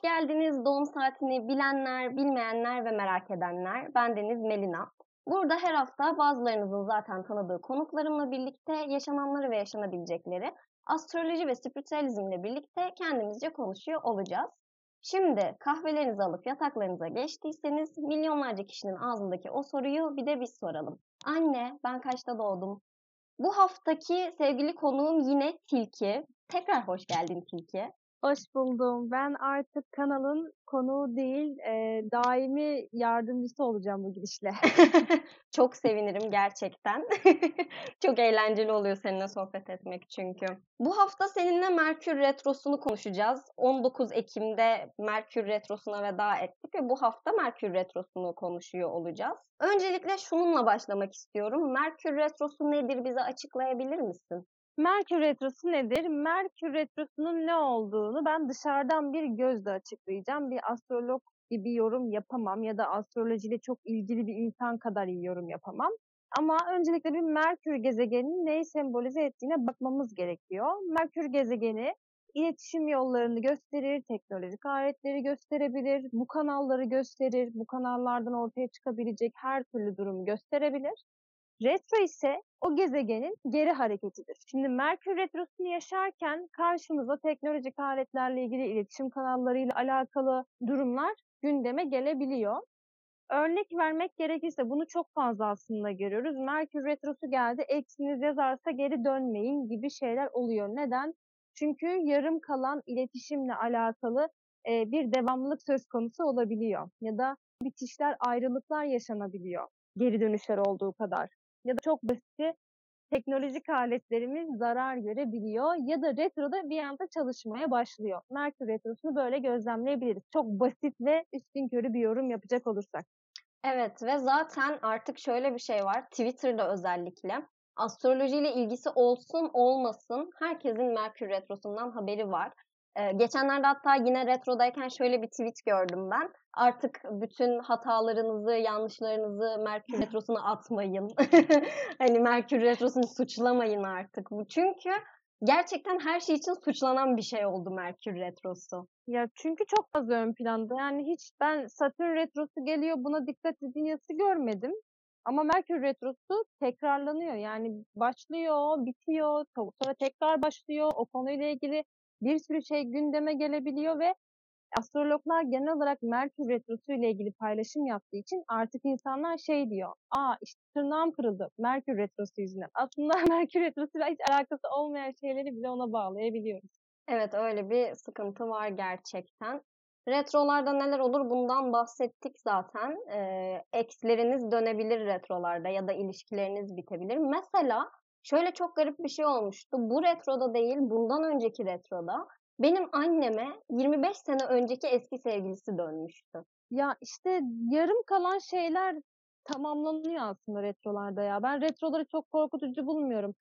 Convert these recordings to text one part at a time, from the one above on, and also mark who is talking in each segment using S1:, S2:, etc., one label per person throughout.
S1: Hoş geldiniz doğum saatini bilenler, bilmeyenler ve merak edenler. Ben Deniz Melina. Burada her hafta bazılarınızın zaten tanıdığı konuklarımla birlikte yaşananları ve yaşanabilecekleri astroloji ve spiritüalizmle birlikte kendimizce konuşuyor olacağız. Şimdi kahvelerinizi alıp yataklarınıza geçtiyseniz milyonlarca kişinin ağzındaki o soruyu bir de biz soralım. Anne ben kaçta doğdum? Bu haftaki sevgili konuğum yine Tilki. Tekrar hoş geldin Tilki.
S2: Hoş buldum. Ben artık kanalın konuğu değil, e, daimi yardımcısı olacağım bu gidişle.
S1: Çok sevinirim gerçekten. Çok eğlenceli oluyor seninle sohbet etmek çünkü. Bu hafta seninle Merkür Retrosu'nu konuşacağız. 19 Ekim'de Merkür Retrosu'na veda ettik ve bu hafta Merkür Retrosu'nu konuşuyor olacağız. Öncelikle şununla başlamak istiyorum. Merkür Retrosu nedir bize açıklayabilir misin?
S2: Merkür Retrosu nedir? Merkür Retrosu'nun ne olduğunu ben dışarıdan bir gözle açıklayacağım. Bir astrolog gibi yorum yapamam ya da astrolojiyle çok ilgili bir insan kadar iyi yorum yapamam. Ama öncelikle bir Merkür gezegeninin neyi sembolize ettiğine bakmamız gerekiyor. Merkür gezegeni iletişim yollarını gösterir, teknolojik aletleri gösterebilir, bu kanalları gösterir, bu kanallardan ortaya çıkabilecek her türlü durumu gösterebilir. Retro ise o gezegenin geri hareketidir. Şimdi Merkür Retrosu'nu yaşarken karşımıza teknolojik aletlerle ilgili iletişim kanallarıyla alakalı durumlar gündeme gelebiliyor. Örnek vermek gerekirse bunu çok fazla aslında görüyoruz. Merkür Retrosu geldi, eksiniz yazarsa geri dönmeyin gibi şeyler oluyor. Neden? Çünkü yarım kalan iletişimle alakalı e, bir devamlılık söz konusu olabiliyor. Ya da bitişler, ayrılıklar yaşanabiliyor. Geri dönüşler olduğu kadar ya da çok basit teknolojik aletlerimiz zarar görebiliyor ya da retroda bir anda çalışmaya başlıyor. Merkür retrosunu böyle gözlemleyebiliriz. Çok basit ve üstün körü bir yorum yapacak olursak.
S1: Evet ve zaten artık şöyle bir şey var Twitter'da özellikle astrolojiyle ilgisi olsun olmasın herkesin Merkür retrosundan haberi var. Ee, geçenlerde hatta yine retrodayken şöyle bir tweet gördüm ben. Artık bütün hatalarınızı, yanlışlarınızı Merkür Retrosu'na atmayın. hani Merkür Retrosu'nu suçlamayın artık. Çünkü gerçekten her şey için suçlanan bir şey oldu Merkür Retrosu.
S2: Ya çünkü çok fazla ön planda. Yani hiç ben Satürn Retrosu geliyor buna dikkat yazısı görmedim. Ama Merkür Retrosu tekrarlanıyor. Yani başlıyor, bitiyor, sonra tekrar başlıyor. O konuyla ilgili bir sürü şey gündeme gelebiliyor ve astrologlar genel olarak Merkür Retrosu ile ilgili paylaşım yaptığı için artık insanlar şey diyor. Aa işte tırnağım kırıldı Merkür Retrosu yüzünden. Aslında Merkür Retrosu ile hiç alakası olmayan şeyleri bile ona bağlayabiliyoruz.
S1: Evet öyle bir sıkıntı var gerçekten. Retrolarda neler olur bundan bahsettik zaten. Ee, eksleriniz dönebilir retrolarda ya da ilişkileriniz bitebilir. Mesela şöyle çok garip bir şey olmuştu. Bu retroda değil bundan önceki retroda benim anneme 25 sene önceki eski sevgilisi dönmüştü.
S2: Ya işte yarım kalan şeyler tamamlanıyor aslında retrolarda ya. Ben retroları çok korkutucu bulmuyorum.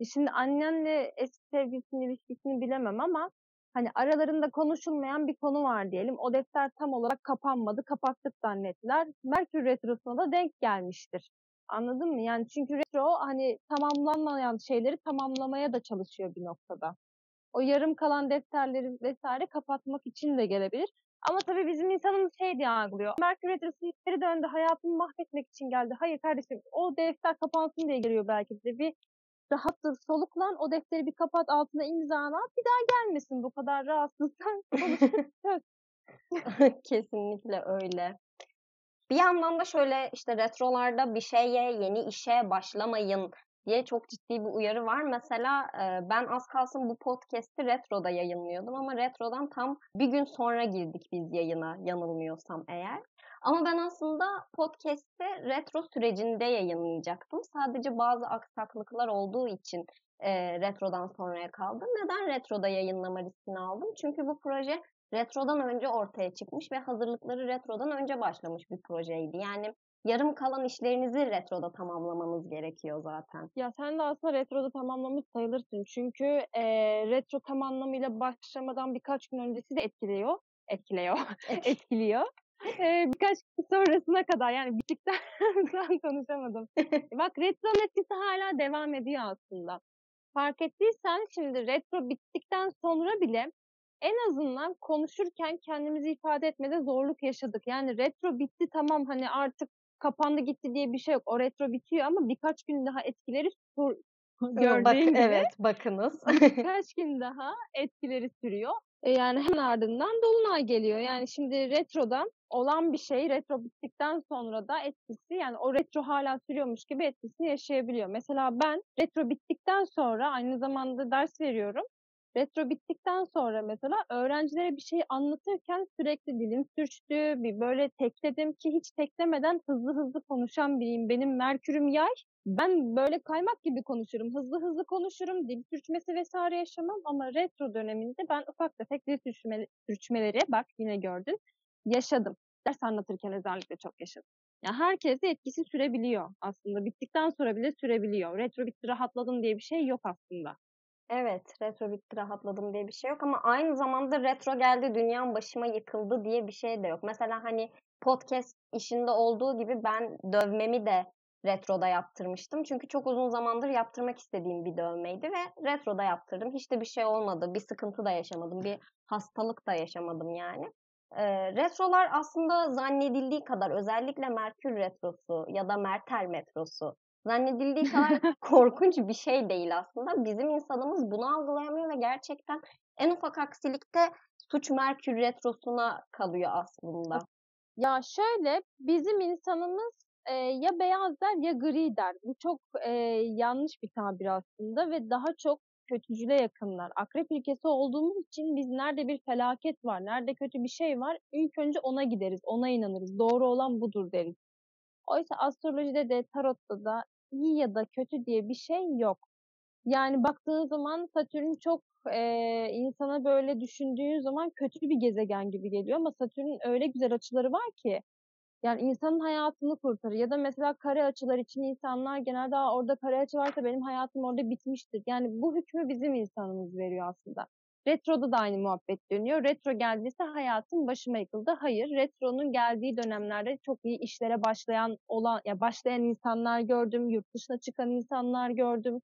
S2: E şimdi annenle eski sevgilisinin ilişkisini bilemem ama hani aralarında konuşulmayan bir konu var diyelim. O defter tam olarak kapanmadı, kapattık zannettiler. Merkür Retrosu'na da denk gelmiştir. Anladın mı? Yani çünkü retro hani tamamlanmayan şeyleri tamamlamaya da çalışıyor bir noktada. O yarım kalan defterleri vesaire kapatmak için de gelebilir. Ama tabii bizim insanımız şey diye algılıyor. Merkür Retrosu geri döndü, hayatımı mahvetmek için geldi. Hayır kardeşim, o defter kapansın diye geliyor belki de. Bir rahattır, soluklan, o defteri bir kapat, altına imzana bir daha gelmesin bu kadar rahatsızsan.
S1: Kesinlikle öyle. Bir yandan da şöyle işte retrolarda bir şeye, yeni işe başlamayın diye çok ciddi bir uyarı var. Mesela e, ben az kalsın bu podcast'i Retro'da yayınlıyordum ama Retro'dan tam bir gün sonra girdik biz yayına yanılmıyorsam eğer. Ama ben aslında podcast'i retro sürecinde yayınlayacaktım. Sadece bazı aksaklıklar olduğu için e, retrodan sonraya kaldım. Neden retroda yayınlama riskini aldım? Çünkü bu proje retrodan önce ortaya çıkmış ve hazırlıkları retrodan önce başlamış bir projeydi. Yani yarım kalan işlerinizi retroda tamamlamanız gerekiyor zaten.
S2: Ya sen de aslında retroda tamamlamış sayılırsın. Çünkü e, retro tam anlamıyla başlamadan birkaç gün öncesi de etkiliyor. Etkiliyor. etkiliyor. E, birkaç gün sonrasına kadar yani bittikten sonra konuşamadım. Bak retro etkisi hala devam ediyor aslında. Fark ettiysen şimdi retro bittikten sonra bile en azından konuşurken kendimizi ifade etmede zorluk yaşadık. Yani retro bitti tamam hani artık kapandı gitti diye bir şey yok. O retro bitiyor ama birkaç gün daha etkileri sur gördüğün
S1: Bak,
S2: gibi
S1: evet bakınız.
S2: birkaç gün daha etkileri sürüyor. E yani hemen ardından Dolunay geliyor. Yani şimdi retrodan olan bir şey retro bittikten sonra da etkisi yani o retro hala sürüyormuş gibi etkisini yaşayabiliyor. Mesela ben retro bittikten sonra aynı zamanda ders veriyorum. Retro bittikten sonra mesela öğrencilere bir şey anlatırken sürekli dilim sürçtü, bir böyle tekledim ki hiç teklemeden hızlı hızlı konuşan biriyim. Benim Merkür'üm yay. Ben böyle kaymak gibi konuşurum. Hızlı hızlı konuşurum. Dil sürçmesi vesaire yaşamam ama retro döneminde ben ufak tefek dil sürçme, sürçmeleri bak yine gördün yaşadım. Ders anlatırken özellikle çok yaşadım. Yani herkese etkisi sürebiliyor aslında. Bittikten sonra bile sürebiliyor. Retro bitti rahatladım diye bir şey yok aslında.
S1: Evet, retro bitti rahatladım diye bir şey yok ama aynı zamanda retro geldi dünyam başıma yıkıldı diye bir şey de yok. Mesela hani podcast işinde olduğu gibi ben dövmemi de retroda yaptırmıştım. Çünkü çok uzun zamandır yaptırmak istediğim bir dövmeydi ve retroda yaptırdım. Hiç de bir şey olmadı. Bir sıkıntı da yaşamadım. Bir hastalık da yaşamadım yani. E, retrolar aslında zannedildiği kadar özellikle Merkür retrosu ya da Merter metrosu zannedildiği kadar korkunç bir şey değil aslında. Bizim insanımız bunu algılayamıyor ve gerçekten en ufak aksilikte suç Merkür retrosuna kalıyor aslında.
S2: Ya şöyle bizim insanımız e, ya beyaz der ya gri der. Bu çok e, yanlış bir tabir aslında ve daha çok kötücüle yakınlar. Akrep ilkesi olduğumuz için biz nerede bir felaket var, nerede kötü bir şey var ilk önce ona gideriz, ona inanırız. Doğru olan budur deriz. Oysa astrolojide de tarotta da iyi ya da kötü diye bir şey yok. Yani baktığın zaman Satürn çok e, insana böyle düşündüğün zaman kötü bir gezegen gibi geliyor ama Satürn'ün öyle güzel açıları var ki yani insanın hayatını kurtarır. Ya da mesela kare açılar için insanlar genelde orada kare açı varsa benim hayatım orada bitmiştir. Yani bu hükmü bizim insanımız veriyor aslında. Retro'da da aynı muhabbet dönüyor. Retro geldiyse hayatım başıma yıkıldı. Hayır, Retro'nun geldiği dönemlerde çok iyi işlere başlayan olan ya başlayan insanlar gördüm, yurt dışına çıkan insanlar gördüm.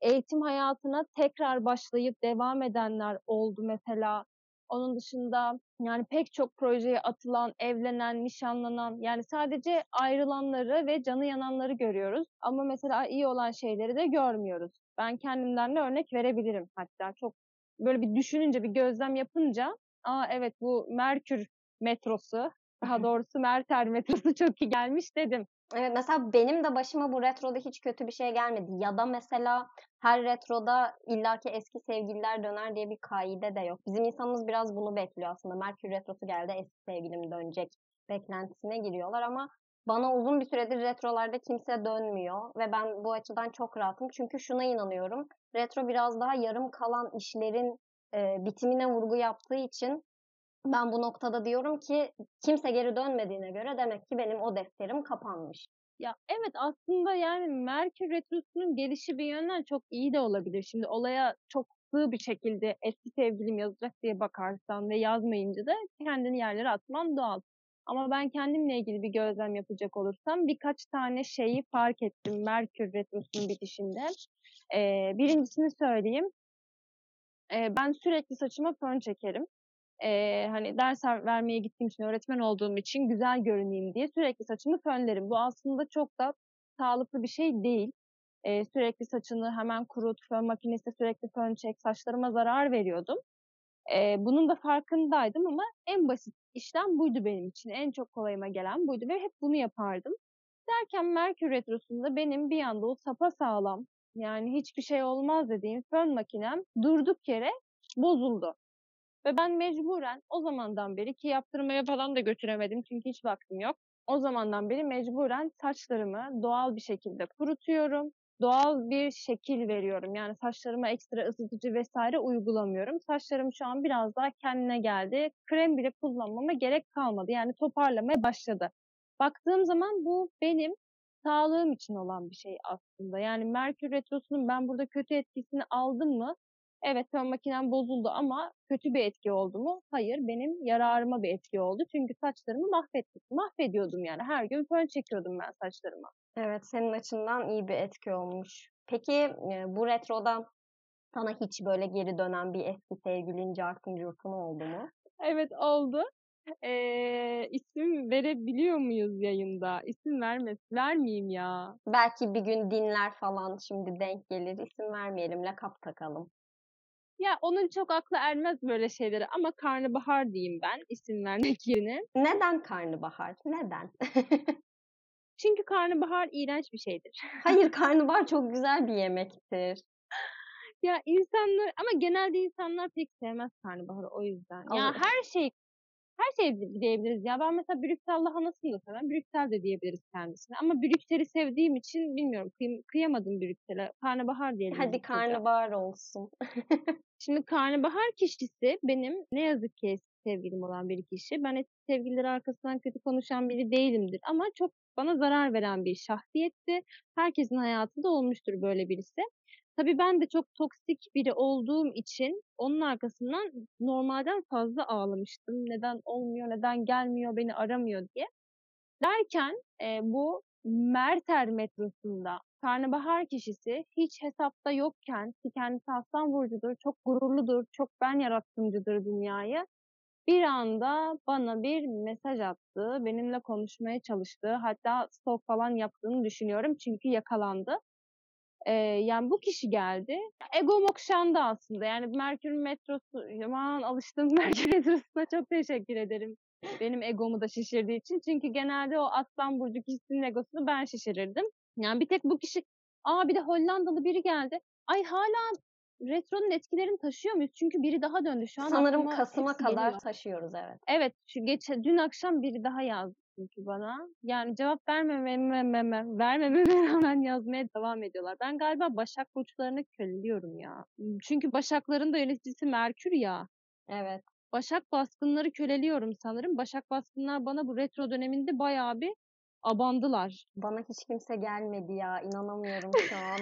S2: Eğitim hayatına tekrar başlayıp devam edenler oldu mesela. Onun dışında yani pek çok projeye atılan, evlenen, nişanlanan yani sadece ayrılanları ve canı yananları görüyoruz. Ama mesela iyi olan şeyleri de görmüyoruz. Ben kendimden de örnek verebilirim hatta çok böyle bir düşününce, bir gözlem yapınca aa evet bu Merkür metrosu, daha doğrusu Merter metrosu çok iyi gelmiş dedim.
S1: Evet, mesela benim de başıma bu retroda hiç kötü bir şey gelmedi. Ya da mesela her retroda illaki eski sevgililer döner diye bir kaide de yok. Bizim insanımız biraz bunu bekliyor aslında. Merkür retrosu geldi eski sevgilim dönecek beklentisine giriyorlar ama bana uzun bir süredir retrolarda kimse dönmüyor ve ben bu açıdan çok rahatım. Çünkü şuna inanıyorum. Retro biraz daha yarım kalan işlerin e, bitimine vurgu yaptığı için ben bu noktada diyorum ki kimse geri dönmediğine göre demek ki benim o defterim kapanmış.
S2: Ya evet aslında yani Merkür Retrosu'nun gelişi bir yönden çok iyi de olabilir. Şimdi olaya çok sığ bir şekilde eski sevgilim yazacak diye bakarsan ve yazmayınca da kendini yerlere atman doğal. Ama ben kendimle ilgili bir gözlem yapacak olursam birkaç tane şeyi fark ettim Merkür Retrosu'nun bitişinde. Ee, birincisini söyleyeyim. Ee, ben sürekli saçıma fön çekerim e, hani ders vermeye gittiğim için, öğretmen olduğum için güzel görüneyim diye sürekli saçımı fönlerim. Bu aslında çok da sağlıklı bir şey değil. E, sürekli saçını hemen kurut, fön makinesi sürekli fön çek, saçlarıma zarar veriyordum. E, bunun da farkındaydım ama en basit işlem buydu benim için. En çok kolayıma gelen buydu ve hep bunu yapardım. Derken Merkür Retrosu'nda benim bir anda o sapa sağlam yani hiçbir şey olmaz dediğim fön makinem durduk yere bozuldu. Ve ben mecburen o zamandan beri ki yaptırmaya falan da götüremedim çünkü hiç vaktim yok. O zamandan beri mecburen saçlarımı doğal bir şekilde kurutuyorum. Doğal bir şekil veriyorum. Yani saçlarıma ekstra ısıtıcı vesaire uygulamıyorum. Saçlarım şu an biraz daha kendine geldi. Krem bile kullanmama gerek kalmadı. Yani toparlamaya başladı. Baktığım zaman bu benim sağlığım için olan bir şey aslında. Yani Merkür Retrosu'nun ben burada kötü etkisini aldım mı? Evet fön makinem bozuldu ama kötü bir etki oldu mu? Hayır benim yararıma bir etki oldu. Çünkü saçlarımı mahvettim. Mahvediyordum yani. Her gün fön çekiyordum ben saçlarıma.
S1: Evet senin açından iyi bir etki olmuş. Peki bu retroda Sana hiç böyle geri dönen bir eski sevgilin cartın curtun oldu mu?
S2: Evet oldu. Ee, isim verebiliyor muyuz yayında? İsim vermez, vermeyeyim ya.
S1: Belki bir gün dinler falan şimdi denk gelir. İsim vermeyelim, lakap takalım.
S2: Ya onun çok aklı ermez böyle şeylere ama karnabahar diyeyim ben isim vermek yerine.
S1: Neden karnabahar? Neden?
S2: Çünkü karnabahar iğrenç bir şeydir.
S1: Hayır, karnabahar çok güzel bir yemektir.
S2: Ya insanlar ama genelde insanlar pek sevmez karnabaharı o yüzden. Ya
S1: Anladım.
S2: her şey her şey diyebiliriz ya. Ben mesela Brüksel lahanasını da severim. Brüksel de diyebiliriz kendisine. Ama Brüksel'i sevdiğim için bilmiyorum kıy- kıyamadım Brüksel'e. Karnabahar diyelim.
S1: Hadi karnabahar olsun.
S2: Şimdi karnabahar kişisi benim ne yazık ki sevgilim olan bir kişi. Ben eski sevgilileri arkasından kötü konuşan biri değilimdir. Ama çok bana zarar veren bir şahsiyetti. Herkesin hayatında olmuştur böyle birisi. Tabii ben de çok toksik biri olduğum için onun arkasından normalden fazla ağlamıştım. Neden olmuyor, neden gelmiyor, beni aramıyor diye. Derken e, bu Merter metrosunda karnabahar kişisi hiç hesapta yokken ki kendisi aslan burcudur, çok gururludur, çok ben yarattımcıdır dünyayı. Bir anda bana bir mesaj attı, benimle konuşmaya çalıştı. Hatta stalk falan yaptığını düşünüyorum çünkü yakalandı. Ee, yani bu kişi geldi. Egom okşandı aslında. Yani Merkür metrosu, aman alıştığım Merkür metrosuna çok teşekkür ederim. Benim egomu da şişirdiği için. Çünkü genelde o Aslan Burcu kişisinin egosunu ben şişirirdim. Yani bir tek bu kişi, aa bir de Hollandalı biri geldi. Ay hala retronun etkilerini taşıyor muyuz? Çünkü biri daha döndü. Şu an
S1: Sanırım Kasım'a kadar
S2: geliyor.
S1: taşıyoruz evet.
S2: Evet, şu geç dün akşam biri daha yazdı çünkü bana. Yani cevap vermememe, vermememe rağmen yazmaya devam ediyorlar. Ben galiba Başak burçlarını köleliyorum ya. Çünkü Başakların da yöneticisi Merkür ya.
S1: Evet.
S2: Başak baskınları köleliyorum sanırım. Başak baskınlar bana bu retro döneminde bayağı bir abandılar.
S1: Bana hiç kimse gelmedi ya. inanamıyorum şu an.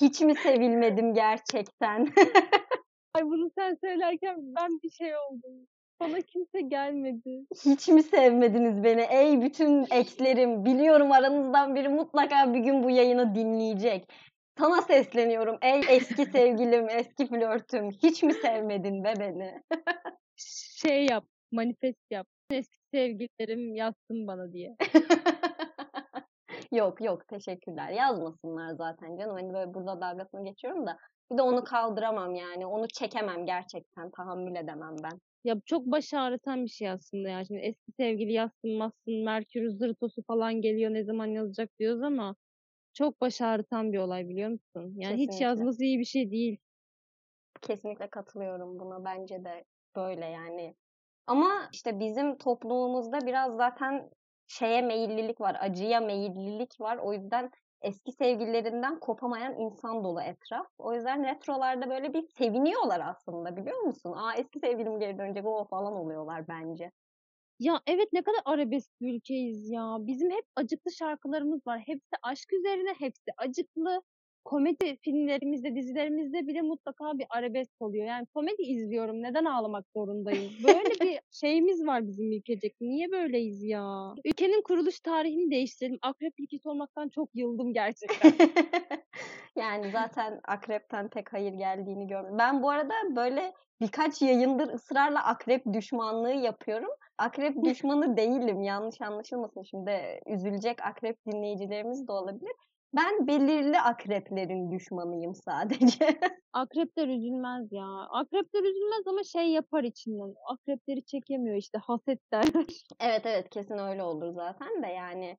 S1: Hiç mi sevilmedim gerçekten?
S2: Ay bunu sen söylerken ben bir şey oldum. Bana kimse gelmedi.
S1: Hiç mi sevmediniz beni? Ey bütün ekslerim. Biliyorum aranızdan biri mutlaka bir gün bu yayını dinleyecek. Sana sesleniyorum. Ey eski sevgilim, eski flörtüm. Hiç mi sevmedin be beni?
S2: Şey yap, manifest yap. Eski sevgililerim yazsın bana diye.
S1: Yok yok teşekkürler. Yazmasınlar zaten canım. Hani böyle burada dalgasını geçiyorum da. Bir de onu kaldıramam yani. Onu çekemem gerçekten. Tahammül edemem ben.
S2: Ya çok baş ağrıtan bir şey aslında ya. Şimdi eski sevgili yazsın mazsın, Merkür zırtosu falan geliyor ne zaman yazacak diyoruz ama çok baş ağrıtan bir olay biliyor musun? Yani hiç
S1: Kesinlikle.
S2: yazması iyi bir şey değil.
S1: Kesinlikle katılıyorum buna. Bence de böyle yani. Ama işte bizim toplumumuzda biraz zaten şeye meyillilik var. Acıya meyillilik var. O yüzden eski sevgililerinden kopamayan insan dolu etraf. O yüzden retrolarda böyle bir seviniyorlar aslında biliyor musun? Aa eski sevgilim geri dönecek o falan oluyorlar bence.
S2: Ya evet ne kadar arabesk ülkeyiz ya. Bizim hep acıklı şarkılarımız var. Hepsi aşk üzerine, hepsi acıklı. Komedi filmlerimizde, dizilerimizde bile mutlaka bir arabesk oluyor. Yani komedi izliyorum. Neden ağlamak zorundayım? Böyle bir şeyimiz var bizim ülkecek. Niye böyleyiz ya? Ülkenin kuruluş tarihini değiştirelim. Akrep ülkesi olmaktan çok yıldım gerçekten.
S1: yani zaten akrepten pek hayır geldiğini görmedim. Ben bu arada böyle birkaç yayındır ısrarla akrep düşmanlığı yapıyorum. Akrep düşmanı değilim. Yanlış anlaşılmasın şimdi. Üzülecek akrep dinleyicilerimiz de olabilir. Ben belirli akreplerin düşmanıyım sadece.
S2: Akrepler üzülmez ya. Akrepler üzülmez ama şey yapar içinden. Akrepleri çekemiyor işte haset derler.
S1: evet evet kesin öyle olur zaten de yani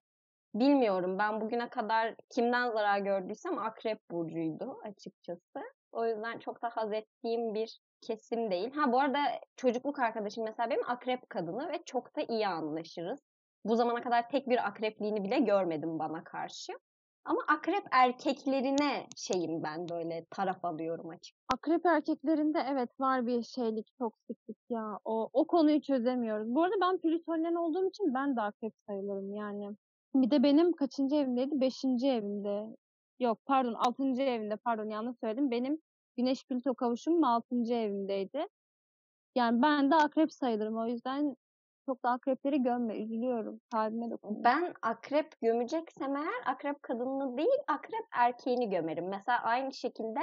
S1: bilmiyorum ben bugüne kadar kimden zarar gördüysem akrep burcuydu açıkçası. O yüzden çok da haz ettiğim bir kesim değil. Ha bu arada çocukluk arkadaşım mesela benim akrep kadını ve çok da iyi anlaşırız. Bu zamana kadar tek bir akrepliğini bile görmedim bana karşı. Ama akrep erkeklerine şeyim ben böyle taraf alıyorum açık.
S2: Akrep erkeklerinde evet var bir şeylik, toksiklik ya. O, o konuyu çözemiyoruz. Bu arada ben plütonyen olduğum için ben de akrep sayılırım yani. Bir de benim kaçıncı evimdeydi? Beşinci evimde. Yok pardon altıncı evimde pardon yanlış söyledim. Benim Güneş Plüto kavuşumum altıncı evimdeydi. Yani ben de akrep sayılırım. O yüzden çok da akrepleri gömme. Üzülüyorum. Kalbime dokunuyor.
S1: Ben akrep gömeceksem eğer akrep kadınını değil akrep erkeğini gömerim. Mesela aynı şekilde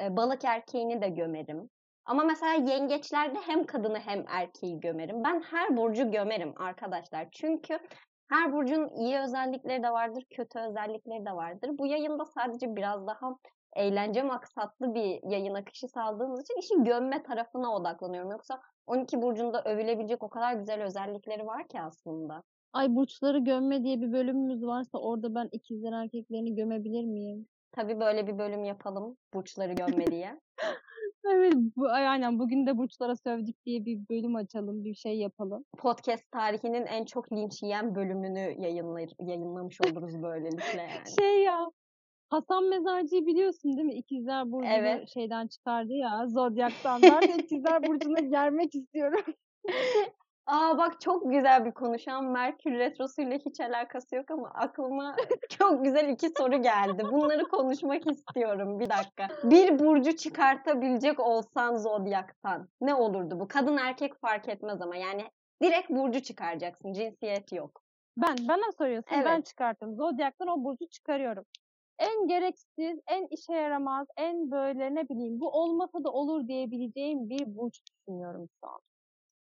S1: E, balık erkeğini de gömerim. Ama mesela yengeçlerde hem kadını hem erkeği gömerim. Ben her burcu gömerim arkadaşlar. Çünkü her burcun iyi özellikleri de vardır, kötü özellikleri de vardır. Bu yayında sadece biraz daha eğlence maksatlı bir yayın akışı sağladığımız için işin gömme tarafına odaklanıyorum. Yoksa 12 burcunda övülebilecek o kadar güzel özellikleri var ki aslında.
S2: Ay burçları gömme diye bir bölümümüz varsa orada ben ikizler erkeklerini gömebilir miyim?
S1: Tabii böyle bir bölüm yapalım. Burçları gömme diye.
S2: Evet, bu, ay, aynen bugün de burçlara sövdük diye bir bölüm açalım, bir şey yapalım.
S1: Podcast tarihinin en çok linç yiyen bölümünü yayınlar, yayınlamış oluruz böylelikle yani.
S2: Şey ya, Hasan Mezarcı'yı biliyorsun değil mi? İkizler Burcu'nu
S1: Evet.
S2: şeyden çıkardı ya, Zodyak'tan. Ben de İkizler Burcu'na gelmek istiyorum.
S1: Aa bak çok güzel bir konu. Şu an Merkür Retrosu'yla hiç alakası yok ama aklıma çok güzel iki soru geldi. Bunları konuşmak istiyorum. Bir dakika. Bir burcu çıkartabilecek olsan Zodyak'tan ne olurdu bu? Kadın erkek fark etmez ama yani direkt burcu çıkaracaksın. Cinsiyet yok.
S2: Ben, bana soruyorsun, ben
S1: Evet.
S2: çıkarttım. Zodyak'tan o burcu çıkarıyorum. En gereksiz, en işe yaramaz, en böyle ne bileyim bu olmasa da olur diyebileceğim bir burç düşünüyorum şu an.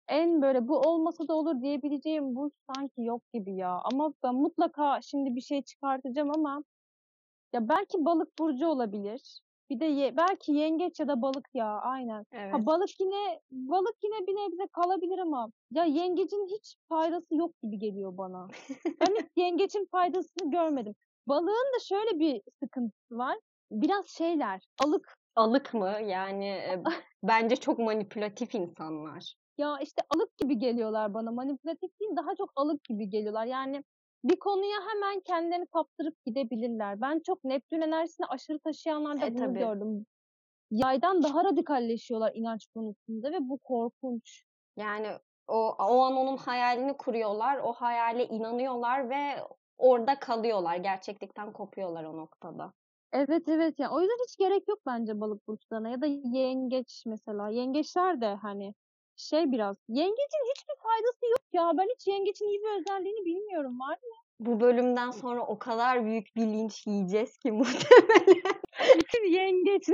S2: En böyle bu olmasa da olur diyebileceğim burç sanki yok gibi ya. Ama ben mutlaka şimdi bir şey çıkartacağım ama ya belki balık burcu olabilir. Bir de ye- belki yengeç ya da balık ya aynen.
S1: Evet.
S2: Ha balık yine balık yine bir nebze kalabilir ama ya yengecin hiç faydası yok gibi geliyor bana. Ben hiç yengecin faydasını görmedim. Balığın da şöyle bir sıkıntısı var. Biraz şeyler, alık.
S1: Alık mı? Yani e, bence çok manipülatif insanlar.
S2: Ya işte alık gibi geliyorlar bana. Manipülatif değil, daha çok alık gibi geliyorlar. Yani bir konuya hemen kendilerini kaptırıp gidebilirler. Ben çok Neptün enerjisini aşırı taşıyanlarda
S1: E,
S2: bunu
S1: tabii.
S2: gördüm. Yaydan daha radikalleşiyorlar inanç konusunda ve bu korkunç.
S1: Yani o, o an onun hayalini kuruyorlar, o hayale inanıyorlar ve orada kalıyorlar. Gerçeklikten kopuyorlar o noktada.
S2: Evet evet ya o yüzden hiç gerek yok bence balık burçlarına ya da yengeç mesela. Yengeçler de hani şey biraz yengecin hiçbir faydası yok ya. Ben hiç yengeçin iyi bir özelliğini bilmiyorum var mı?
S1: Bu bölümden sonra o kadar büyük bir linç yiyeceğiz ki muhtemelen.
S2: Bütün yengeç.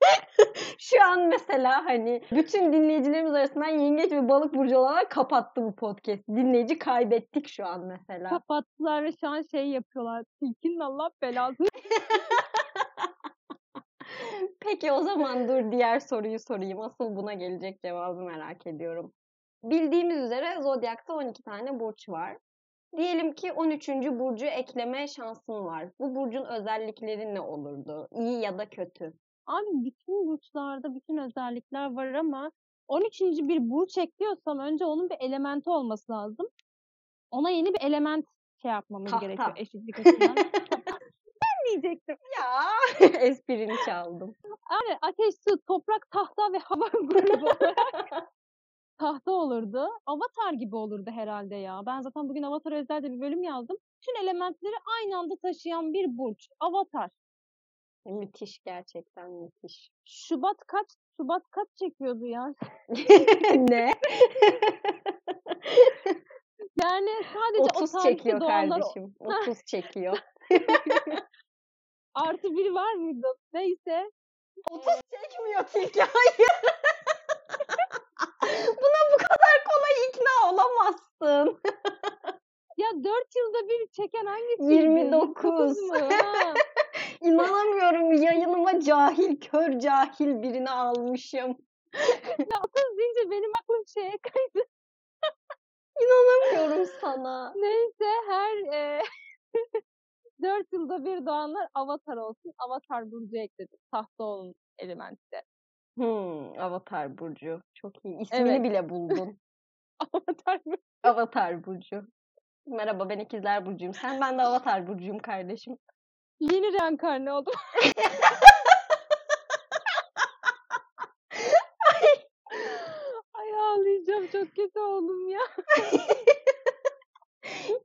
S1: Şu an mesela hani bütün dinleyicilerimiz arasından yengeç ve balık burcu olarak kapattı bu podcast. Dinleyici kaybettik şu an mesela.
S2: kapattılar ve şu an şey yapıyorlar. Tilkinin Allah belasını.
S1: Peki o zaman dur diğer soruyu sorayım. Asıl buna gelecek cevabı merak ediyorum. Bildiğimiz üzere Zodyak'ta 12 tane burç var. Diyelim ki 13. burcu ekleme şansın var. Bu burcun özellikleri ne olurdu? İyi ya da kötü.
S2: Abi bütün burçlarda bütün özellikler var ama 13. bir burç ekliyorsam önce onun bir elementi olması lazım. Ona yeni bir element şey yapmamız
S1: Tahta.
S2: gerekiyor eşitlik açısından. ben diyecektim.
S1: Ya esprini çaldım.
S2: Yani ateş, su, toprak, tahta ve hava grubu olarak tahta olurdu. Avatar gibi olurdu herhalde ya. Ben zaten bugün Avatar özel de bir bölüm yazdım. Bütün elementleri aynı anda taşıyan bir burç. Avatar.
S1: Müthiş gerçekten müthiş.
S2: Şubat kaç? Şubat kaç çekiyordu ya?
S1: ne?
S2: Yani sadece o
S1: 30
S2: tarihte
S1: çekiyor
S2: doğanlar
S1: kardeşim. 30 çekiyor.
S2: artı bir var mıydı? Neyse.
S1: 30 çekmiyor Tilki. Hayır. Buna bu kadar kolay ikna olamazsın.
S2: Ya 4 yılda bir çeken hangisiydi?
S1: 29.
S2: mu? Ha.
S1: İnanamıyorum yayınıma cahil, kör cahil birini almışım.
S2: ya 30 deyince benim aklım şeye kaydı.
S1: İnanamıyorum sana.
S2: Neyse her e, 4 yılda bir doğanlar avatar olsun. Avatar burcu ekledim. Tahta olun elementte.
S1: Hmm, Avatar Burcu. Çok iyi. İsmini
S2: Evet.
S1: bile buldun.
S2: Avatar burcu.
S1: Avatar Burcu. Merhaba ben İkizler Burcu'yum. Sen ben de Avatar Burcu'yum kardeşim.
S2: Yeni reenkarne oldum. Ay ağlayacağım çok kötü oldum ya.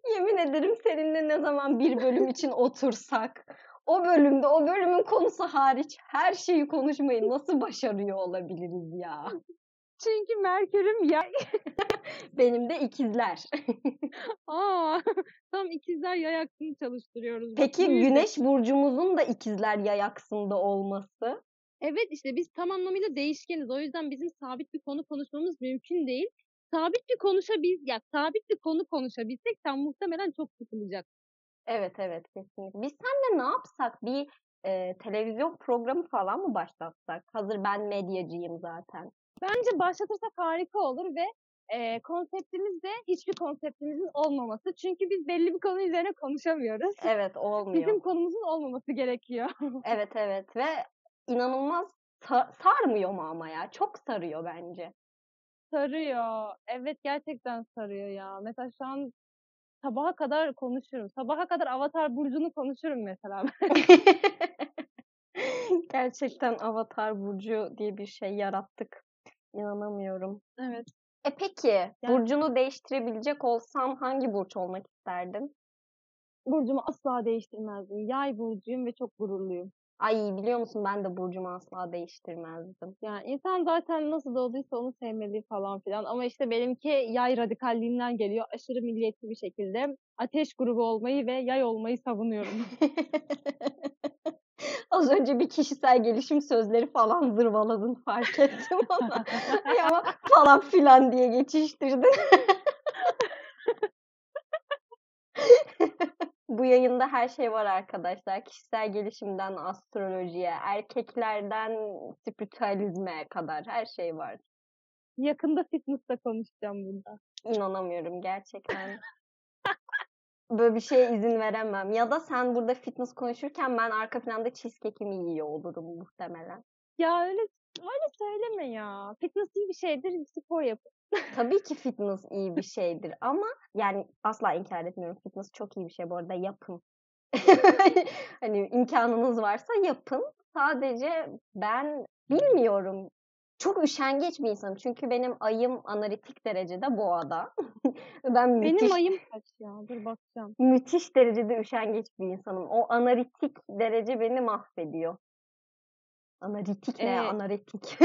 S1: Yemin ederim seninle ne zaman bir bölüm için otursak o bölümde o bölümün konusu hariç her şeyi konuşmayı nasıl başarıyor olabiliriz ya?
S2: Çünkü Merkür'üm yay.
S1: Benim de ikizler.
S2: Aa, tam ikizler yay aksını çalıştırıyoruz.
S1: Peki
S2: bu yüzden.
S1: güneş burcumuzun da ikizler yay aksında olması
S2: Evet işte biz tam anlamıyla değişkeniz. O yüzden bizim sabit bir konu konuşmamız mümkün değil. Sabit bir konuşabil ya sabit bir konu konuşabilsek sen muhtemelen çok sıkılacak.
S1: Evet evet kesinlikle. Biz seninle ne yapsak? Bir e, televizyon programı falan mı başlatsak? Hazır ben medyacıyım zaten.
S2: Bence başlatırsak harika olur ve e, konseptimiz de hiçbir konseptimizin olmaması. Çünkü biz belli bir konu üzerine konuşamıyoruz.
S1: Evet olmuyor.
S2: Bizim konumuzun olmaması gerekiyor.
S1: Evet evet ve inanılmaz sa- sarmıyor mu ama ya? Çok sarıyor bence.
S2: Sarıyor. Evet gerçekten sarıyor ya. Mesela şu an sabaha kadar konuşurum. Sabaha kadar Avatar Burcu'nu konuşurum mesela.
S1: Gerçekten Avatar Burcu diye bir şey yarattık. İnanamıyorum.
S2: evet.
S1: E peki, burcunu değiştirebilecek olsan hangi burç olmak isterdin?
S2: Burcumu asla değiştirmezdim. Yay burcuyum ve çok gururluyum.
S1: Ay biliyor musun ben de burcumu asla değiştirmezdim.
S2: Yani insan zaten nasıl doğduysa onu sevmeli falan filan. Ama işte benimki yay radikalliğinden geliyor. Aşırı milliyetçi bir şekilde ateş grubu olmayı ve yay olmayı savunuyorum.
S1: Az önce bir kişisel gelişim sözleri falan zırvaladın fark ettim ama. Ama falan filan diye geçiştirdin. Bu yayında her şey var arkadaşlar. Kişisel gelişimden astrolojiye, erkeklerden spiritüalizme kadar her şey var.
S2: Yakında fitness'ta konuşacağım burada.
S1: İnanamıyorum gerçekten. Böyle bir şeye izin veremem. Ya da sen burada fitness konuşurken ben arka planda cheesecake'imi yiyor olurum muhtemelen.
S2: Ya öyle öyle söyleme ya. Fitness iyi bir şeydir, spor yapın.
S1: Tabii ki fitness iyi bir şeydir ama yani asla inkar etmiyorum. Fitness çok iyi bir şey bu arada yapın. hani imkanınız varsa yapın. Sadece ben bilmiyorum. Çok üşengeç bir insanım. Çünkü benim ayım analitik derecede boğada. ben müthiş,
S2: Benim ayım kaç ya? Dur bakacağım.
S1: müthiş derecede üşengeç bir insanım. O analitik derece beni mahvediyor. Analitik ne?
S2: Ee,
S1: Analitik.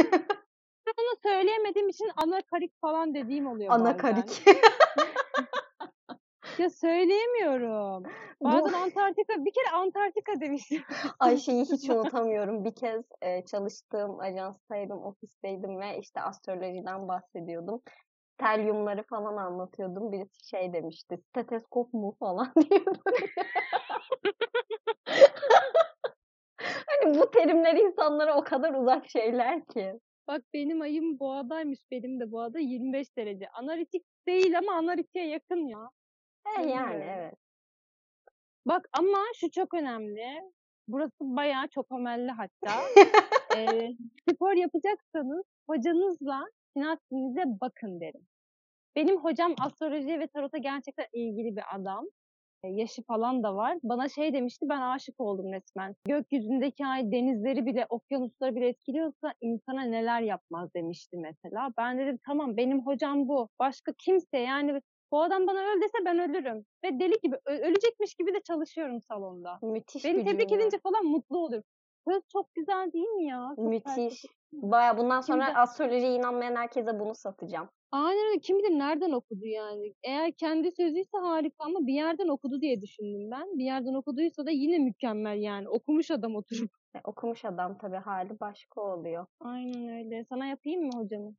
S2: Onu söyleyemediğim için anakarik falan dediğim oluyor.
S1: Anakarik.
S2: Ya söyleyemiyorum. Bazen Antarktika, bir kere Antarktika demiştim.
S1: Ayşe'yi hiç unutamıyorum. Bir kez e, çalıştığım ajanstaydım, ofisteydim ve işte astrolojiden bahsediyordum. Telyumları falan anlatıyordum. Birisi şey demişti, steteskop mu falan böyle. Hani bu terimler insanlara o kadar uzak şeyler ki.
S2: Bak benim ayım boğadaymış. Benim de boğada 25 derece. Analitik değil ama analitik'e yakın ya.
S1: E yani evet.
S2: Bak ama şu çok önemli. Burası bayağı çok amelli hatta. Ee, spor yapacaksanız hocanızla sinastinize bakın derim. Benim hocam astroloji ve tarota gerçekten ilgili bir adam. E, yaşı falan da var. Bana şey demişti ben aşık oldum resmen. Gökyüzündeki ay denizleri bile okyanusları bile etkiliyorsa insana neler yapmaz demişti mesela. Ben dedim tamam benim hocam bu. Başka kimse yani bu adam bana öl dese ben ölürüm. Ve deli gibi ölecekmiş gibi de çalışıyorum salonda.
S1: Müthiş
S2: Beni
S1: bir
S2: tebrik
S1: cümle.
S2: edince falan mutlu oluyorum. Söz çok güzel değil mi ya? Çok
S1: Müthiş. Baya bundan sonra
S2: Şimdi-
S1: astrolojiye inanmayan herkese bunu satacağım.
S2: Aynen öyle. Kim bilir nereden okudu yani. Eğer kendi sözüyse harika ama bir yerden okudu diye düşündüm ben. Bir yerden okuduysa da yine mükemmel yani. Okumuş adam oturup.
S1: E, okumuş adam tabii hali başka oluyor.
S2: Aynen öyle. Sana yapayım mı hocamı?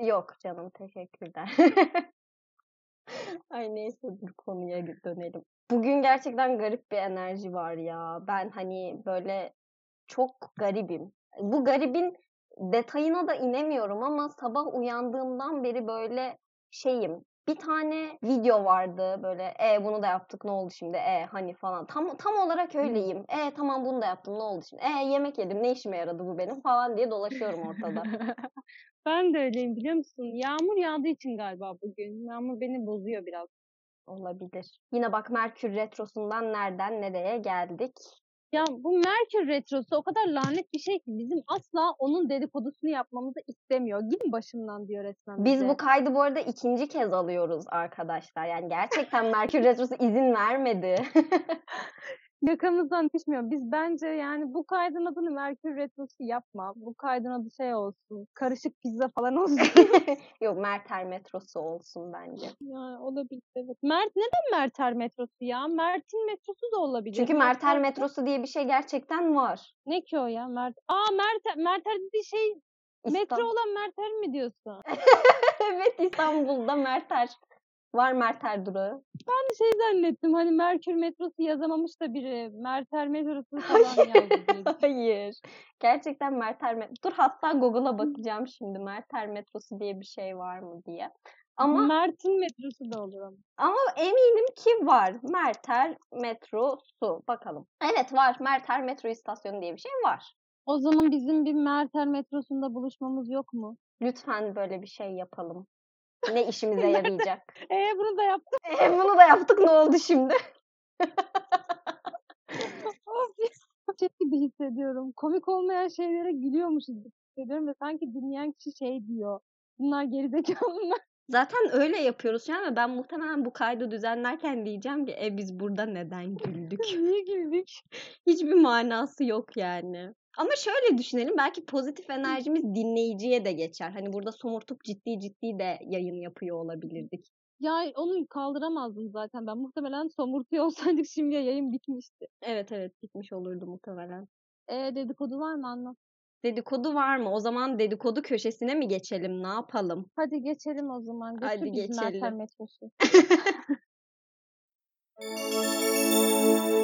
S1: Yok canım teşekkürler. Ay neyse dur konuya dönelim. Bugün gerçekten garip bir enerji var ya. Ben hani böyle çok garibim. Bu garibin detayına da inemiyorum ama sabah uyandığımdan beri böyle şeyim. Bir tane video vardı böyle e bunu da yaptık ne oldu şimdi e hani falan tam tam olarak öyleyim e tamam bunu da yaptım ne oldu şimdi e yemek yedim ne işime yaradı bu benim falan diye dolaşıyorum ortada.
S2: ben de öyleyim biliyor musun? Yağmur yağdığı için galiba bugün. Yağmur beni bozuyor biraz.
S1: Olabilir. Yine bak Merkür Retrosu'ndan nereden nereye geldik.
S2: Ya bu Merkür Retrosu o kadar lanet bir şey ki bizim asla onun dedikodusunu yapmamızı istemiyor. Gidin başımdan diyor resmen
S1: Biz
S2: bize.
S1: bu kaydı bu arada ikinci kez alıyoruz arkadaşlar. Yani gerçekten Merkür Retrosu izin vermedi.
S2: Yakamızdan düşmüyor. Biz bence yani bu kaydın adını Merkür Retrosu yapma. Bu kaydın adı şey olsun. Karışık pizza falan olsun.
S1: Yok Merter metrosu olsun bence.
S2: yani olabilir evet. Mert neden Merter metrosu ya? Mert'in metrosu da olabilir.
S1: Çünkü Merter metrosu diye bir şey gerçekten var.
S2: Ne ki o ya? Mert. Aa Merter, Merter dediği şey metro
S1: İstan-
S2: olan Merter mi diyorsun?
S1: evet İstanbul'da Merter. Var Merter durağı.
S2: Ben şey zannettim hani Merkür metrosu yazamamış da biri Merter metrosu falan yazdı.
S1: Hayır. Gerçekten Merter metrosu. Dur hatta Google'a bakacağım şimdi. Merter metrosu diye bir şey var mı diye. Ama
S2: Mert'in metrosu da olur ama.
S1: ama eminim ki var. Merter metrosu. Bakalım. Evet var. Merter metro istasyonu diye bir şey var.
S2: O zaman bizim bir Merter metrosunda buluşmamız yok mu?
S1: Lütfen böyle bir şey yapalım. Ne işimize yarayacak?
S2: Ee bunu da yaptım.
S1: E, bunu da yaptık ne oldu şimdi?
S2: Şey gibi hissediyorum. Komik olmayan şeylere gülüyormuşuz hissediyorum ve sanki dinleyen kişi şey diyor. Bunlar gerizekalı mı?
S1: Zaten öyle yapıyoruz şu an ve ben muhtemelen bu kaydı düzenlerken diyeceğim ki e biz burada neden güldük?
S2: Niye güldük?
S1: Hiçbir manası yok yani. Ama şöyle düşünelim belki pozitif enerjimiz dinleyiciye de geçer. Hani burada somurtup ciddi ciddi de yayın yapıyor olabilirdik.
S2: Ya onu kaldıramazdım zaten ben. Muhtemelen somurtuyor olsaydık şimdiye yayın bitmişti.
S1: Evet evet gitmiş olurdu muhtemelen.
S2: Ee dedikodu var mı anlat.
S1: Dedikodu var mı? O zaman dedikodu köşesine mi geçelim? Ne yapalım?
S2: Hadi geçelim o zaman. Götür
S1: Hadi geçelim.
S2: metrosu.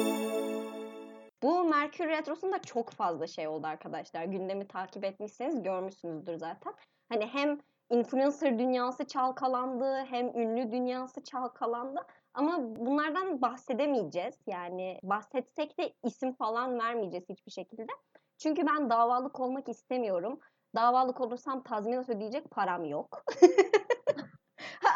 S1: Bu Merkür Retrosu'nda çok fazla şey oldu arkadaşlar. Gündemi takip etmişseniz görmüşsünüzdür zaten. Hani hem influencer dünyası çalkalandı, hem ünlü dünyası çalkalandı. Ama bunlardan bahsedemeyeceğiz. Yani bahsetsek de isim falan vermeyeceğiz hiçbir şekilde. Çünkü ben davalık olmak istemiyorum. Davalık olursam tazminat ödeyecek param yok.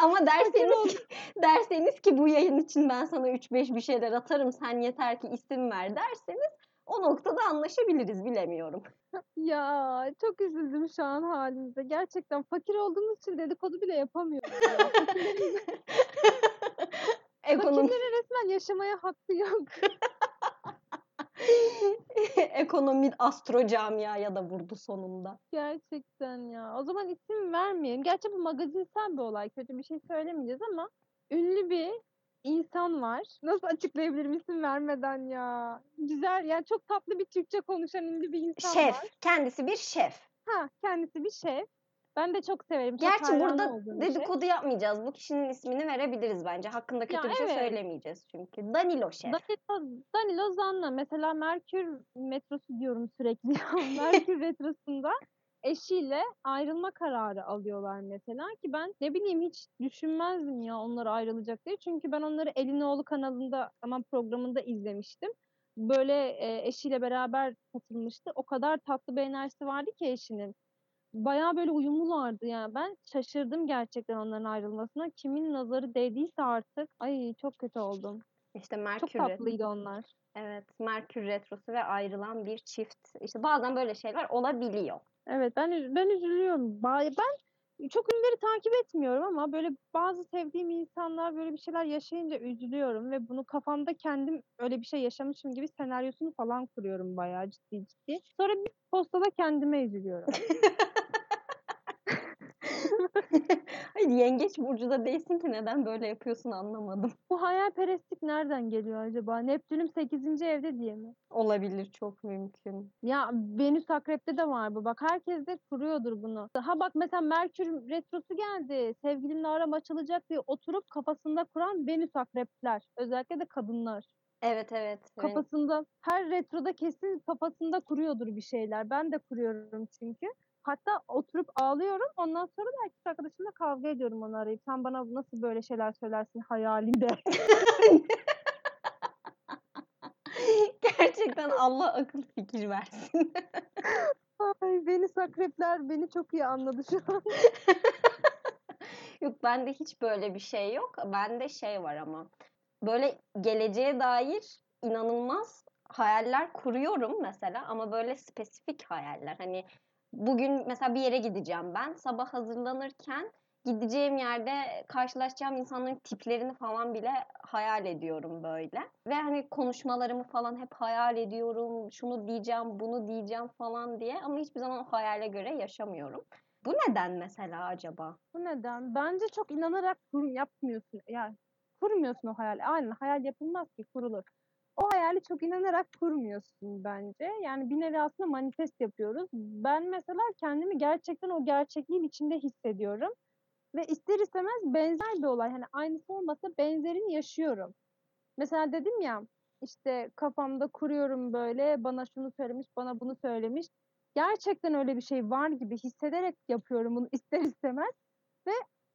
S1: Ama derseniz ki, derseniz ki bu yayın için ben sana 3-5 bir şeyler atarım sen yeter ki isim ver derseniz o noktada anlaşabiliriz bilemiyorum.
S2: Ya çok üzüldüm şu an halimize. Gerçekten fakir olduğumuz için dedikodu bile yapamıyoruz. ya.
S1: Ekonomi,
S2: fakirlerin resmen yaşamaya hakkı yok.
S1: ekonomi astro camiaya da vurdu sonunda.
S2: Gerçekten ya. O zaman isim vermeyelim. Gerçi bu magazinsel bir olay. Kötü bir şey söylemeyeceğiz ama ünlü bir insan var. Nasıl açıklayabilirim isim vermeden ya? Güzel yani çok tatlı bir Türkçe konuşan ünlü bir insan
S1: Şef,
S2: var.
S1: kendisi bir şef.
S2: Ha, kendisi bir şef. Ben de çok severim. Çok
S1: Gerçi burada
S2: şef.
S1: dedikodu yapmayacağız. Bu kişinin ismini verebiliriz bence. Hakkında kötü bir şey
S2: evet.
S1: söylemeyeceğiz çünkü. Danilo şef.
S2: Danilo, Danilo Zanna mesela Merkür metrosu diyorum sürekli. ya. Merkür retrosunda eşiyle ayrılma kararı alıyorlar mesela ki ben ne bileyim hiç düşünmezdim ya onlar ayrılacak diye. Çünkü ben onları Elin Oğlu kanalında ama programında izlemiştim. Böyle e, eşiyle beraber katılmıştı. O kadar tatlı bir enerjisi vardı ki eşinin. Bayağı böyle uyumlulardı yani. Ben şaşırdım gerçekten onların ayrılmasına. Kimin nazarı değdiyse artık. Ay çok kötü oldum.
S1: İşte
S2: Çok
S1: Merkür
S2: tatlıydı onlar.
S1: Evet, Merkür retrosu ve ayrılan bir çift. İşte bazen böyle şeyler olabiliyor.
S2: Evet ben ben üzülüyorum. Ben çok ünlüleri takip etmiyorum ama böyle bazı sevdiğim insanlar böyle bir şeyler yaşayınca üzülüyorum ve bunu kafamda kendim öyle bir şey yaşamışım gibi senaryosunu falan kuruyorum bayağı ciddi ciddi. Sonra bir postada kendime üzülüyorum.
S1: Hayır, yengeç burcuda değilsin ki neden böyle yapıyorsun anlamadım.
S2: Bu hayalperestlik nereden geliyor acaba? Neptünüm 8. evde diye mi?
S1: Olabilir çok mümkün.
S2: Ya Venüs Akrep'te de var bu. Bak herkes de kuruyordur bunu. Ha bak mesela Merkür retrosu geldi. Sevgilimle aram açılacak diye oturup kafasında kuran Venüs Akrepler. Özellikle de kadınlar.
S1: Evet evet.
S2: Kafasında her retroda kesin kafasında kuruyordur bir şeyler. Ben de kuruyorum çünkü. Hatta oturup ağlıyorum. Ondan sonra da erkek arkadaşımla kavga ediyorum onu arayıp. Sen bana nasıl böyle şeyler söylersin hayalinde.
S1: Gerçekten Allah akıl fikir versin.
S2: Ay Venüs Akrepler beni çok iyi anladı şu an.
S1: Yok bende hiç böyle bir şey yok. Bende şey var ama. Böyle geleceğe dair inanılmaz hayaller kuruyorum mesela ama böyle spesifik hayaller. Hani bugün mesela bir yere gideceğim ben. Sabah hazırlanırken gideceğim yerde karşılaşacağım insanların tiplerini falan bile hayal ediyorum böyle. Ve hani konuşmalarımı falan hep hayal ediyorum. Şunu diyeceğim, bunu diyeceğim falan diye ama hiçbir zaman o hayale göre yaşamıyorum. Bu neden mesela acaba?
S2: Bu neden? Bence çok inanarak kurum yapmıyorsun. Yani kurmuyorsun o hayal. Aynen hayal yapılmaz ki kurulur. O hayali çok inanarak kurmuyorsun bence. Yani bir nevi aslında manifest yapıyoruz. Ben mesela kendimi gerçekten o gerçekliğin içinde hissediyorum. Ve ister istemez benzer bir olay. Hani aynısı olmasa benzerini yaşıyorum. Mesela dedim ya işte kafamda kuruyorum böyle bana şunu söylemiş bana bunu söylemiş. Gerçekten öyle bir şey var gibi hissederek yapıyorum bunu ister istemez. Ve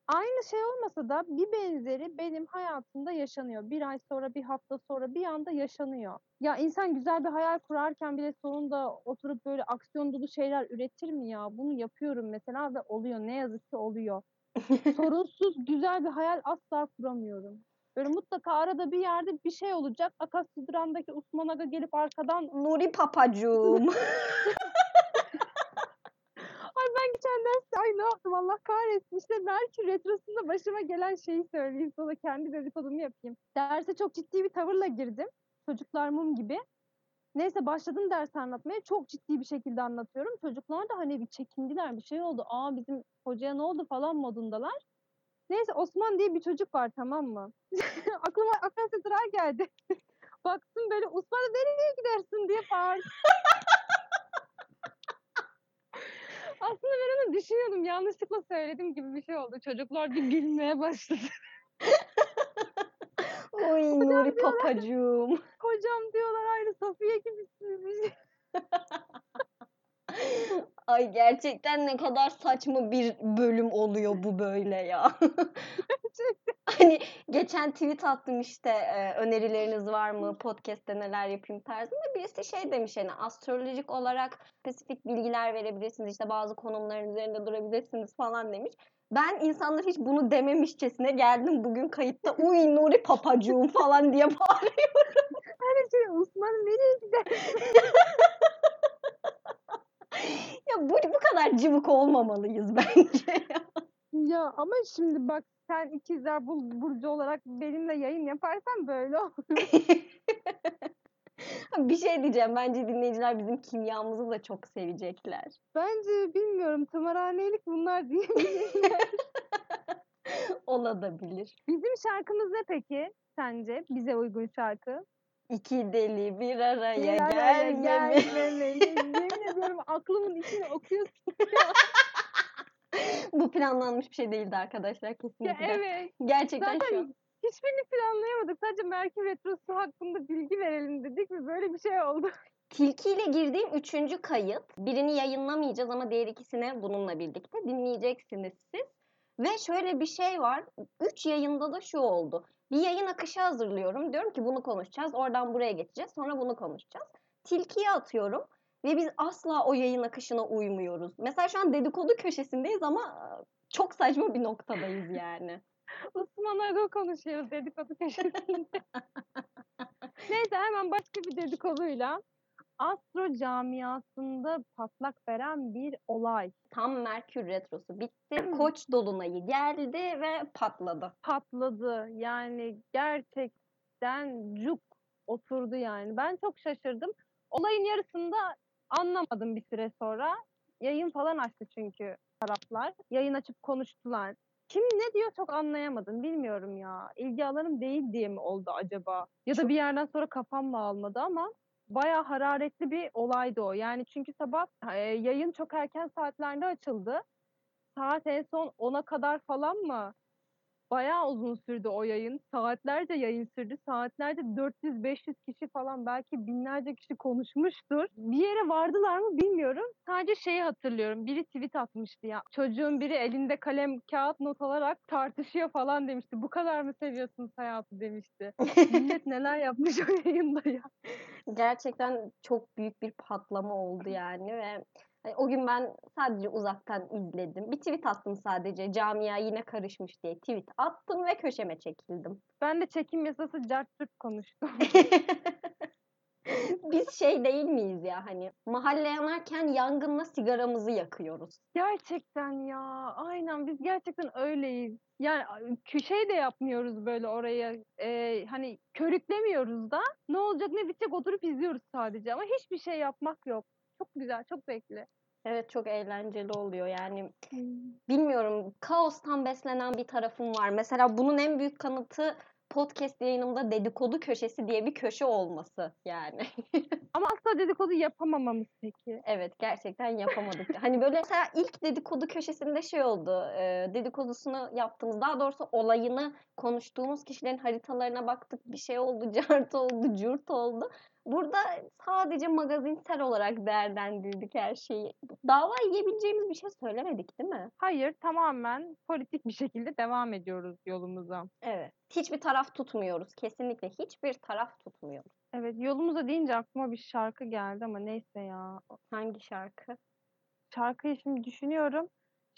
S2: aynı şey olmasa da bir benzeri benim hayatımda yaşanıyor. Bir ay sonra, bir hafta sonra bir anda yaşanıyor. Ya insan güzel bir hayal kurarken bile sonunda oturup böyle aksiyon dolu şeyler üretir mi ya? Bunu yapıyorum mesela ve oluyor. Ne yazık ki oluyor. Sorunsuz güzel bir hayal asla kuramıyorum. Böyle mutlaka arada bir yerde bir şey olacak. Akasya Duran'daki Osman Aga gelip arkadan
S1: Nuri papacığım.
S2: Geçen derste ay ne yaptım Allah kahretsin işte Merkür Retrosu'nda başıma gelen şeyi söyleyeyim sana kendi dedikodumu yapayım. Derse çok ciddi bir tavırla girdim. Çocuklar mum gibi. Neyse başladım ders anlatmaya. Çok ciddi bir şekilde anlatıyorum. Çocuklar da hani bir çekindiler bir şey oldu. Aa bizim hocaya ne oldu falan modundalar. Neyse Osman diye bir çocuk var tamam mı? Aklıma Akasya Duran geldi. Baktım böyle Osman'a nereye gidersin diye bağırdı. Aslında ben onu düşünüyordum. Yanlışlıkla söyledim gibi bir şey oldu. Çocuklar bir gülmeye başladı.
S1: Oy Nuri papacığım.
S2: Hocam diyorlar aynı Safiye gibisiniz.
S1: Ay gerçekten ne kadar saçma bir bölüm oluyor bu böyle ya. hani geçen tweet attım işte e, önerileriniz var mı podcast'te neler yapayım tarzında birisi şey demiş hani astrolojik olarak spesifik bilgiler verebilirsiniz işte bazı konumların üzerinde durabilirsiniz falan demiş. Ben insanlar hiç bunu dememişçesine geldim bugün kayıtta uy Nuri papacığım falan diye bağırıyorum.
S2: Her şey Osman nereye gider?
S1: Ya bu, bu kadar cıvık olmamalıyız bence.
S2: Ya ama şimdi bak sen ikizler burcu olarak benimle yayın yaparsan böyle olur.
S1: bir şey diyeceğim. Bence dinleyiciler bizim kimyamızı da çok sevecekler.
S2: Bence bilmiyorum tımarhanelik bunlar diyebilirler.
S1: Olabilir.
S2: Bizim şarkımız ne peki sence? Bize uygun şarkı.
S1: İki deli bir araya
S2: Bir araya
S1: gelmemi.
S2: gelmemeli. Yemin ediyorum aklımın içine okuyorsun.
S1: Bu planlanmış bir şey değildi arkadaşlar
S2: Ya
S1: kesinlikle.
S2: evet.
S1: Gerçekten şu
S2: Zaten
S1: an.
S2: hiçbirini planlayamadık. Sadece Merkür Retrosu hakkında bilgi verelim dedik ve böyle bir şey oldu.
S1: Tilki ile girdiğim üçüncü kayıt. Birini yayınlamayacağız ama diğer ikisini bununla birlikte dinleyeceksiniz siz. Ve şöyle bir şey var. Üç yayında da şu oldu. Bir yayın akışı hazırlıyorum. Diyorum ki bunu konuşacağız. Oradan buraya geçeceğiz. Sonra bunu konuşacağız. Tilkiye atıyorum. Ve biz asla o yayın akışına uymuyoruz. Mesela şu an dedikodu köşesindeyiz ama çok saçma bir noktadayız yani.
S2: Osman Aga konuşuyoruz dedikodu köşesinde. Neyse hemen başka bir dedikoduyla. Astro camiasında patlak veren bir olay.
S1: Tam Merkür Retrosu bitti. Koç dolunayı geldi ve patladı.
S2: Patladı. Yani gerçekten cuk oturdu yani. Ben çok şaşırdım. Olayın yarısında anlamadım bir süre sonra. Yayın falan açtı çünkü taraflar. Yayın açıp konuştular. Kim ne diyor çok anlayamadım. Bilmiyorum ya. İlgi alanım değil diye mi oldu acaba? Ya da bir yerden sonra kafam mı almadı ama bayağı hararetli bir olaydı o. Yani çünkü sabah e, yayın çok erken saatlerde açıldı. Saat en son 10'a kadar falan mı? Bayağı uzun sürdü o yayın. Saatlerce yayın sürdü. Saatlerce 400-500 kişi falan belki binlerce kişi konuşmuştur. Bir yere vardılar mı bilmiyorum. Sadece şeyi hatırlıyorum. Biri tweet atmıştı ya. Çocuğun biri elinde kalem kağıt not alarak tartışıyor falan demişti. Bu kadar mı seviyorsunuz hayatı demişti. Millet neler yapmış o yayında ya.
S1: Gerçekten çok büyük bir patlama oldu yani ve o gün ben sadece uzaktan izledim. Bir tweet attım sadece. Camia yine karışmış diye tweet attım ve köşeme çekildim.
S2: Ben de çekim yasası cart konuştum.
S1: Biz şey değil miyiz ya hani mahalle yanarken yangınla sigaramızı yakıyoruz.
S2: Gerçekten ya. Aynen biz gerçekten öyleyiz. Yani şey de yapmıyoruz böyle oraya. e, hani körüklemiyoruz da. Ne olacak ne bitecek oturup izliyoruz sadece. Ama hiçbir şey yapmak yok. Çok güzel, çok zevkli.
S1: Evet çok eğlenceli oluyor yani. Bilmiyorum kaostan beslenen bir tarafım var. Mesela bunun en büyük kanıtı podcast yayınımda dedikodu köşesi diye bir köşe olması yani.
S2: Ama asla dedikodu yapamamamız peki.
S1: Evet gerçekten yapamadık. hani böyle mesela ilk dedikodu köşesinde şey oldu. E, dedikodusunu yaptığımız daha doğrusu olayını konuştuğumuz kişilerin haritalarına baktık. Bir şey oldu, cart oldu, cürt oldu. Burada sadece magazinsel olarak değerlendirdik her şeyi. Dava yiyebileceğimiz bir şey söylemedik değil mi?
S2: Hayır, tamamen politik bir şekilde devam ediyoruz yolumuza.
S1: Evet. Hiçbir taraf tutmuyoruz. Kesinlikle hiçbir taraf tutmuyoruz.
S2: Evet, yolumuza deyince aklıma bir şarkı geldi ama neyse ya.
S1: Hangi şarkı?
S2: Şarkıyı şimdi düşünüyorum.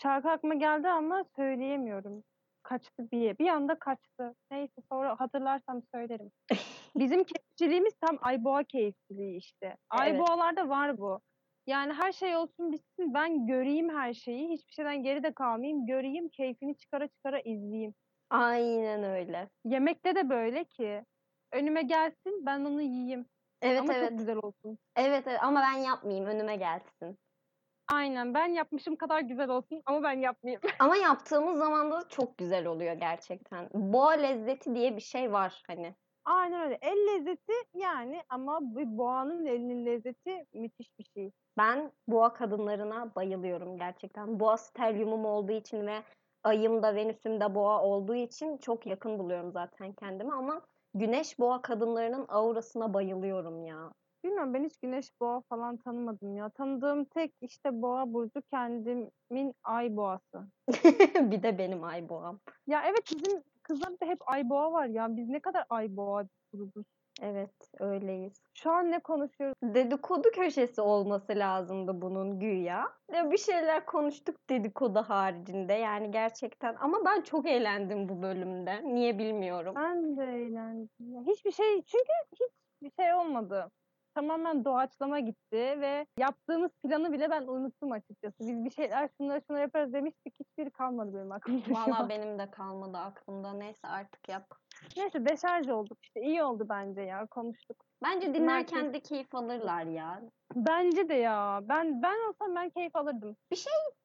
S2: Şarkı aklıma geldi ama söyleyemiyorum. Kaçtı bir, bir anda kaçtı. Neyse sonra hatırlarsam söylerim. Bizim keyifçiliğimiz tam Ayboğa keyifçiliği işte.
S1: Evet.
S2: Ayboğalarda var bu. Yani her şey olsun bitsin ben göreyim her şeyi. Hiçbir şeyden geride kalmayayım. Göreyim keyfini çıkara çıkara izleyeyim.
S1: Aynen öyle.
S2: Yemekte de böyle ki önüme gelsin ben onu yiyeyim.
S1: Evet
S2: Ama
S1: evet.
S2: çok güzel olsun.
S1: Evet, evet ama ben yapmayayım önüme gelsin.
S2: Aynen ben yapmışım kadar güzel olsun ama ben yapmayayım.
S1: Ama yaptığımız zaman da çok güzel oluyor gerçekten. Boğa lezzeti diye bir şey var hani.
S2: Aynen öyle. El lezzeti yani ama bu boğanın elinin lezzeti müthiş bir şey.
S1: Ben boğa kadınlarına bayılıyorum gerçekten. Boğa stelyumum olduğu için ve ayım da Venüs'üm de boğa olduğu için çok yakın buluyorum zaten kendimi ama güneş boğa kadınlarının aurasına bayılıyorum ya.
S2: Bilmiyorum ben hiç güneş boğa falan tanımadım ya. Tanıdığım tek işte boğa burcu kendimin ay boğası.
S1: bir de benim ay boğam.
S2: Ya evet bizim kızlarda hep ay boğa var ya. Biz ne kadar ay boğa grubuz.
S1: Evet öyleyiz.
S2: Şu an ne konuşuyoruz?
S1: Dedikodu köşesi olması lazımdı bunun güya. Ya bir şeyler konuştuk dedikodu haricinde yani gerçekten. Ama ben çok eğlendim bu bölümde. Niye bilmiyorum.
S2: Ben de eğlendim. Hiçbir şey çünkü hiçbir şey olmadı. Tamamen doğaçlama gitti ve yaptığımız planı bile ben unuttum açıkçası. Biz bir şeyler şunları şunları yaparız demiştik. Hiçbiri kalmadı benim aklımda
S1: Valla benim de kalmadı aklımda. Neyse artık yap.
S2: Neyse deşarj olduk işte. iyi oldu bence ya konuştuk.
S1: Bence dinlerken de keyif alırlar ya.
S2: Bence de ya. Ben ben olsam ben keyif alırdım.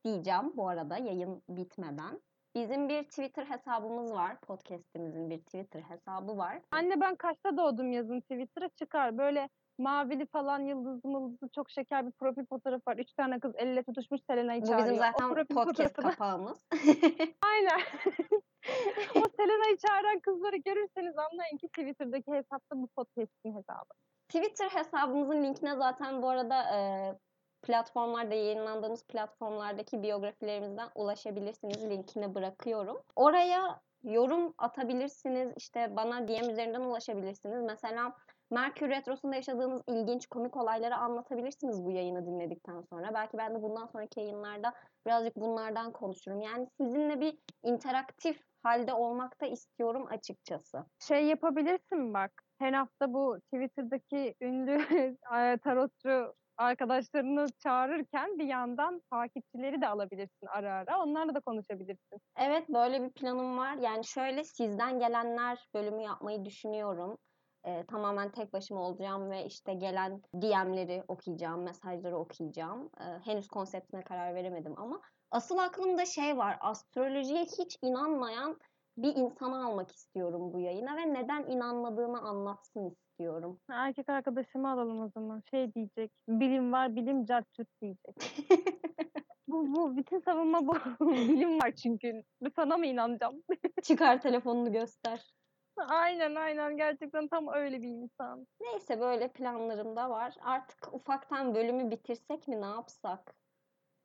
S1: Diyeceğim bu arada yayın bitmeden. Bizim bir Twitter hesabımız var. Podcast'imizin bir Twitter hesabı var.
S2: Anne ben kaçta doğdum yazın Twitter'a çıkar. Böyle mavili falan yıldızlı mıldızlı çok şeker bir profil fotoğrafı var. Üç tane kız elle tutuşmuş Selena'yı
S1: Bu
S2: çağırıyor.
S1: bizim
S2: O
S1: zaten
S2: profil
S1: podcast
S2: fotoğrafı da-
S1: kapağımız.
S2: Aynen. o Selena'yı çağıran kızları görürseniz anlayın ki Twitter'daki hesapta bu podcast'in hesabı.
S1: Twitter hesabımızın linkine zaten bu arada e, platformlarda yayınlandığımız platformlardaki biyografilerimizden ulaşabilirsiniz. Linkini bırakıyorum. Oraya yorum atabilirsiniz. İşte bana DM üzerinden ulaşabilirsiniz. Mesela Merkür Retrosu'nda yaşadığınız ilginç komik olayları anlatabilirsiniz bu yayını dinledikten sonra. Belki ben de bundan sonraki yayınlarda birazcık bunlardan konuşurum. Yani sizinle bir interaktif halde olmak da istiyorum açıkçası.
S2: Şey yapabilirsin bak. Her hafta bu Twitter'daki ünlü tarotçu arkadaşlarını çağırırken bir yandan takipçileri de alabilirsin ara ara. Onlarla da konuşabilirsin.
S1: Evet böyle bir planım var. Yani şöyle sizden gelenler bölümü yapmayı düşünüyorum. Ee, tamamen tek başıma olacağım ve işte gelen DM'leri okuyacağım, mesajları okuyacağım. Ee, henüz konseptine karar veremedim ama asıl aklımda şey var. Astrolojiye hiç inanmayan bir insanı almak istiyorum bu yayına ve neden inanmadığını anlatsın istiyorum.
S2: Erkek arkadaşımı alalım o zaman. Şey diyecek. Bilim var, bilim cartçut diyecek. bu, bu bütün savunma bu. bilim var çünkü. Sana mı inanacağım?
S1: Çıkar telefonunu göster.
S2: Aynen aynen. Gerçekten tam öyle bir insan.
S1: Neyse böyle planlarım da var. Artık ufaktan bölümü bitirsek mi ne yapsak?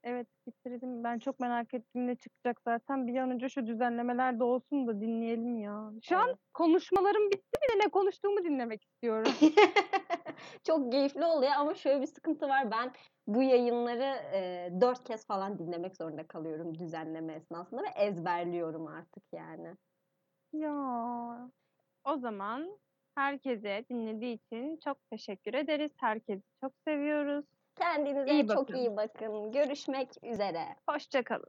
S2: Evet bitirdim. Ben çok merak ettim ne çıkacak zaten. Bir an önce şu düzenlemeler de olsun da dinleyelim ya. Şu an
S1: Evet.
S2: konuşmalarım bitti bir de ne konuştuğumu dinlemek istiyorum.
S1: Çok keyifli oluyor ama şöyle bir sıkıntı var. Ben bu yayınları e, dört kez falan dinlemek zorunda kalıyorum düzenleme esnasında ve ezberliyorum artık yani.
S2: Ya. O zaman Herkese dinlediği için çok teşekkür ederiz. Herkesi çok seviyoruz.
S1: Kendinize
S2: İyi
S1: çok
S2: bakın.
S1: iyi bakın. Görüşmek üzere.
S2: Hoşça kalın.